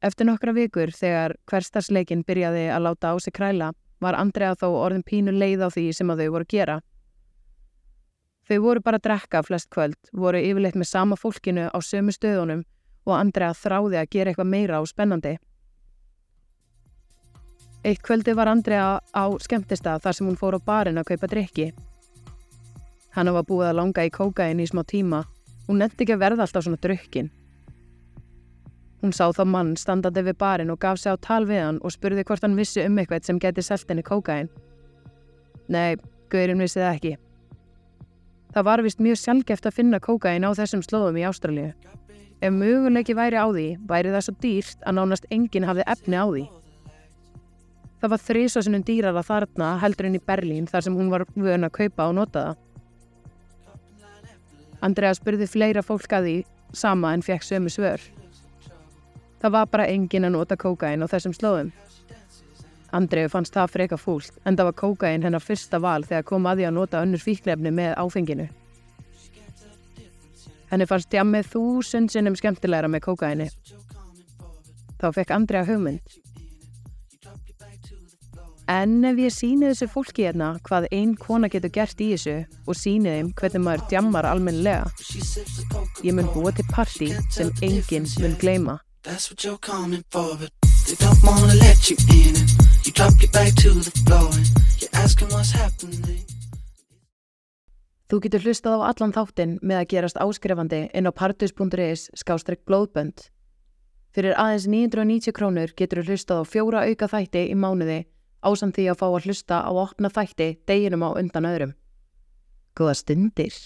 Eftir nokkra vikur þegar hverstarsleikin byrjaði að láta á sig kræla var Andrea þó orðin pínu leið á því sem að þau voru gera. Þau voru bara að drekka flest kvöld, voru yfirleitt með sama fólkinu á sömu stöðunum og Andrea þráði að gera eitthvað meira og spennandi. Eitt kvöldi var Andrea á skemmtistað þar sem hún fór á barinn að kaupa drikki. Hanna var búið að langa í kókain í smá tíma. Hún nefndi ekki að verða alltaf svona drukkin. Hún sá þá mann standandi við barinn og gaf sig á tal við hann og spurði hvort hann vissi um eitthvað sem geti selt henni kókain. Nei, Guðurinn vissi það ekki. Það var vist mjög sjálfgeft að finna kókain á þessum slóðum í Ástralju. Ef möguleiki væri á því, væri það svo dýrt að nánast enginn hafði efni á því. Það var þrísásunum dýrara þarna heldur en í Berlín þar sem hún var vöna að kaupa og nota það. Andrea spurði fleira fólk að því sama en fekk sömu svör. Það var bara engin að nota kókain á þessum slóðum. Andreu fannst það freka fúlt en það var kókain hennar fyrsta val þegar kom að því að nota önnur fíklefni með áfenginu. Henni fannst jammið þúsund sinnum skemmtilegra með kókaini. Þá fekk Andrea hugmynd. En ef ég síni þessu fólki hérna hvað einn kona getur gert í þessu og síni þeim hvernig maður djammar almennilega, ég mun búa til parti sem enginn mun gleima. That's what you're coming for, but they don't wanna let you in and you drop your back to the floor and you're asking what's happening. Þú getur hlustað á allan þáttinn með að gerast áskrefandi inn á partus.is skástrekk blóðbönd. Fyrir aðeins 990 krónur getur hlustað á fjóra auka þætti í mánuði ásamt því að fá að hlusta á opna þætti deginum á undan öðrum. Góða stundir!